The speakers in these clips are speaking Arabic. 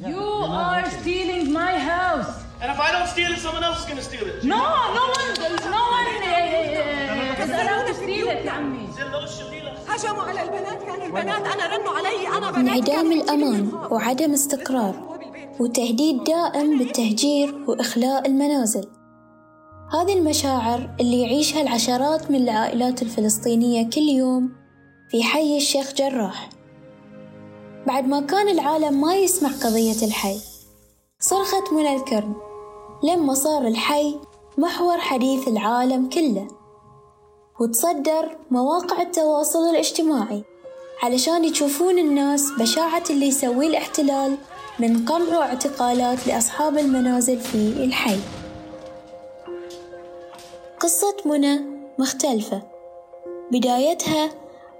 You are stealing my house. And if I don't steal it, someone else is going to steal it. No, no one, no one uh, is allowed to steal it يا عمي. هجموا على البنات كانوا البنات أنا رنوا علي أنا بنات انعدام الأمان وعدم استقرار وتهديد دائم بالتهجير وإخلاء المنازل هذه المشاعر اللي يعيشها العشرات من العائلات الفلسطينية كل يوم في حي الشيخ جراح بعد ما كان العالم ما يسمع قضية الحي. صرخت منى الكرم لما صار الحي محور حديث العالم كله. وتصدر مواقع التواصل الاجتماعي علشان يشوفون الناس بشاعة اللي يسويه الاحتلال من قمع واعتقالات لأصحاب المنازل في الحي. قصة منى مختلفة. بدايتها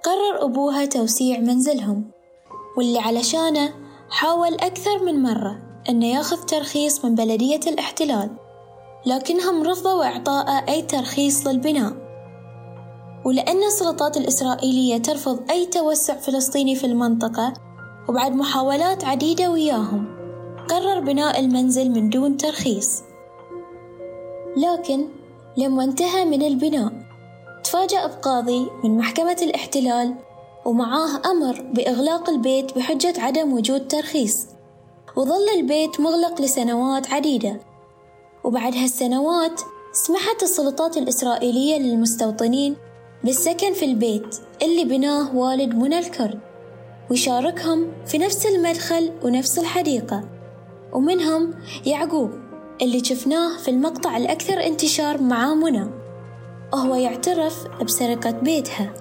قرر أبوها توسيع منزلهم. واللي علشانه حاول أكثر من مرة أنه ياخذ ترخيص من بلدية الاحتلال لكنهم رفضوا إعطاءه أي ترخيص للبناء. ولأن السلطات الإسرائيلية ترفض أي توسع فلسطيني في المنطقة وبعد محاولات عديدة وياهم قرر بناء المنزل من دون ترخيص. لكن لما انتهى من البناء تفاجأ بقاضي من محكمة الاحتلال ومعاه أمر بإغلاق البيت بحجة عدم وجود ترخيص وظل البيت مغلق لسنوات عديدة. وبعد هالسنوات سمحت السلطات الإسرائيلية للمستوطنين بالسكن في البيت اللي بناه والد منى الكرد ويشاركهم في نفس المدخل ونفس الحديقة. ومنهم يعقوب اللي شفناه في المقطع الأكثر انتشار مع منى. وهو يعترف بسرقة بيتها.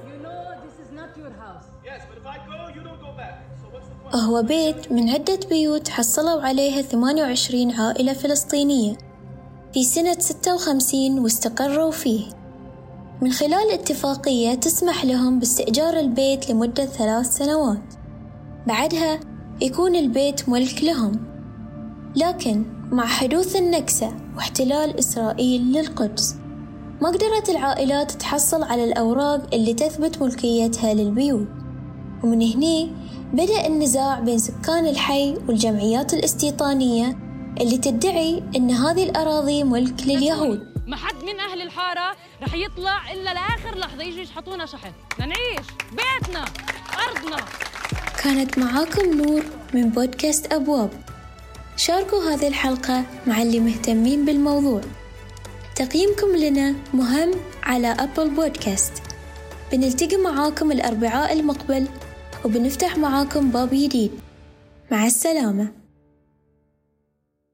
وهو بيت من عدة بيوت حصلوا عليها 28 عائلة فلسطينية في سنة 56 واستقروا فيه. من خلال اتفاقية تسمح لهم باستئجار البيت لمدة ثلاث سنوات. بعدها يكون البيت ملك لهم. لكن مع حدوث النكسة واحتلال إسرائيل للقدس ما قدرت العائلات تحصل على الأوراق اللي تثبت ملكيتها للبيوت. ومن هني بدأ النزاع بين سكان الحي والجمعيات الاستيطانية اللي تدعي أن هذه الأراضي ملك لليهود. ما حد من أهل الحارة رح يطلع إلا لآخر لحظة يجوا يشحطونا شحن نعيش. بيتنا. أرضنا. كانت معاكم نور من بودكاست أبواب. شاركوا هذه الحلقة مع اللي مهتمين بالموضوع. تقييمكم لنا مهم على أبل بودكاست. بنلتقي معاكم الأربعاء المقبل وبنفتح معاكم باب جديد. مع السلامة.